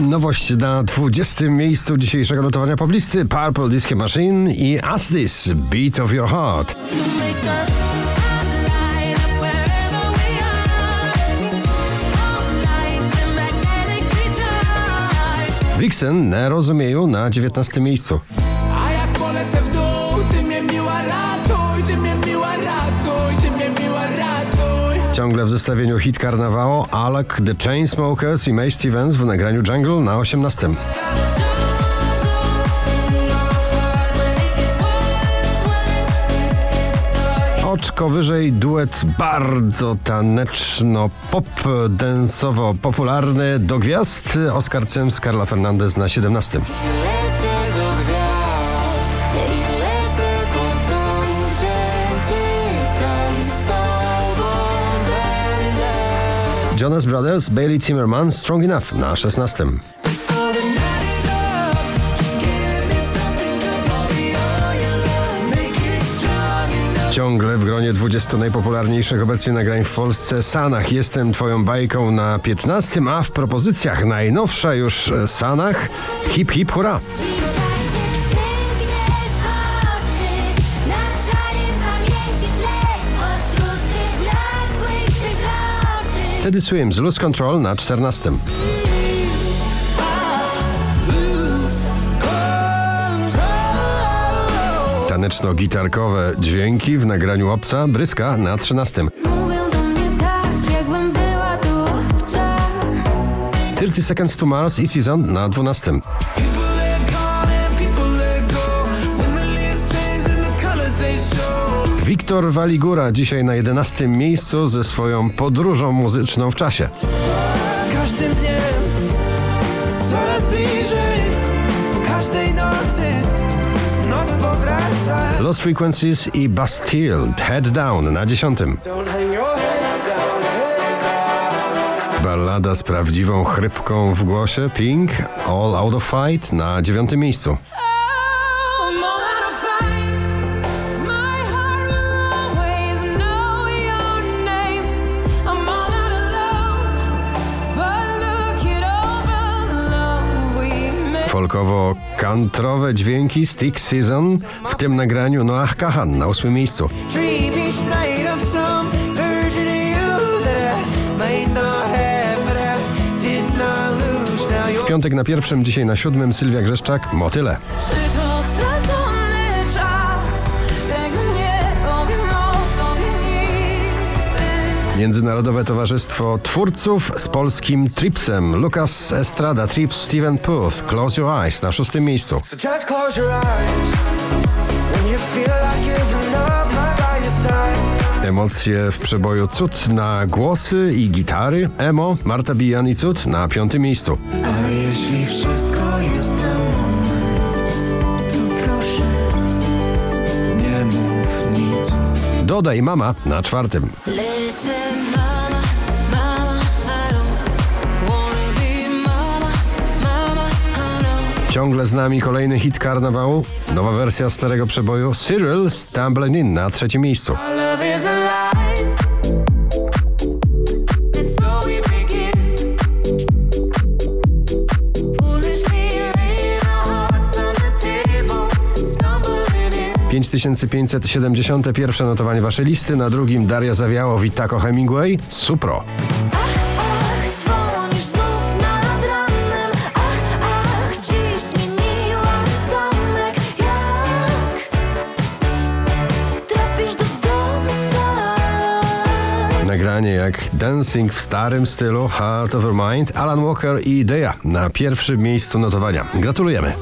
Nowość na 20. miejscu dzisiejszego notowania poblisty Purple Disco Machine i As This Beat of Your Heart. Vixen na rozumieju na 19. miejscu. A jak polecę w Ciągle w zestawieniu hit karnawału Alec, The Chainsmokers i May Stevens w nagraniu Jungle na 18. Oczko wyżej duet bardzo taneczno-pop, densowo popularny do gwiazd Oskar Cym z Carla Fernandez na 17. Jonas Brothers, Bailey Zimmerman, Strong Enough na 16. Before the night is up, just give me something good, baby, all your love, make it strong enough. Ciągle w gronie 20 najpopularniejszych obecnie nagrań w Polsce Sanach. Jestem twoją bajką na 15, a w propozycjach najnowsza już e, Sanach Hip Hip Hura. Teddy Swims Lose Control na 14. Taneczno-gitarkowe dźwięki w nagraniu obca Bryska na 13. Mówią do mnie tak, jakbym była tu obca 30 Seconds to Mars i Season na 12. People Wiktor Waligura dzisiaj na 11 miejscu ze swoją podróżą muzyczną w czasie. Z każdym dniem coraz bliżej. Po każdej nocy noc powraca. Lost Frequencies i Bastille Head Down na 10. Don't hang your head down, head down. Ballada z prawdziwą chrypką w głosie Pink All Out of Fight na 9 miejscu. Folkowo-kantrowe dźwięki Stick Season w tym nagraniu Noah Kahan na 8 miejscu. W piątek na pierwszym, dzisiaj na siódmym Sylwia Grzeszczak Motyle. Międzynarodowe Towarzystwo Twórców z polskim Tripsem. Lucas Estrada, Trips, Steven Puth, Close Your Eyes na szóstym miejscu. So. Emocje w przeboju Cud na głosy i gitary. Emo, Marta Bijan i Cud na piątym miejscu. A jeśli wszystko mama, mama, I know. Ciągle z nami kolejny hit karnawału. Nowa wersja starego przeboju Cyril Stumbling In na trzecim miejscu. 9571 notowanie waszej listy, na drugim Daria Zawiało, Witako Hemingway, Supro. nagranie jak Dancing w starym stylu Heart Over Mind, Alan Walker i Idea na pierwszym miejscu notowania. Gratulujemy!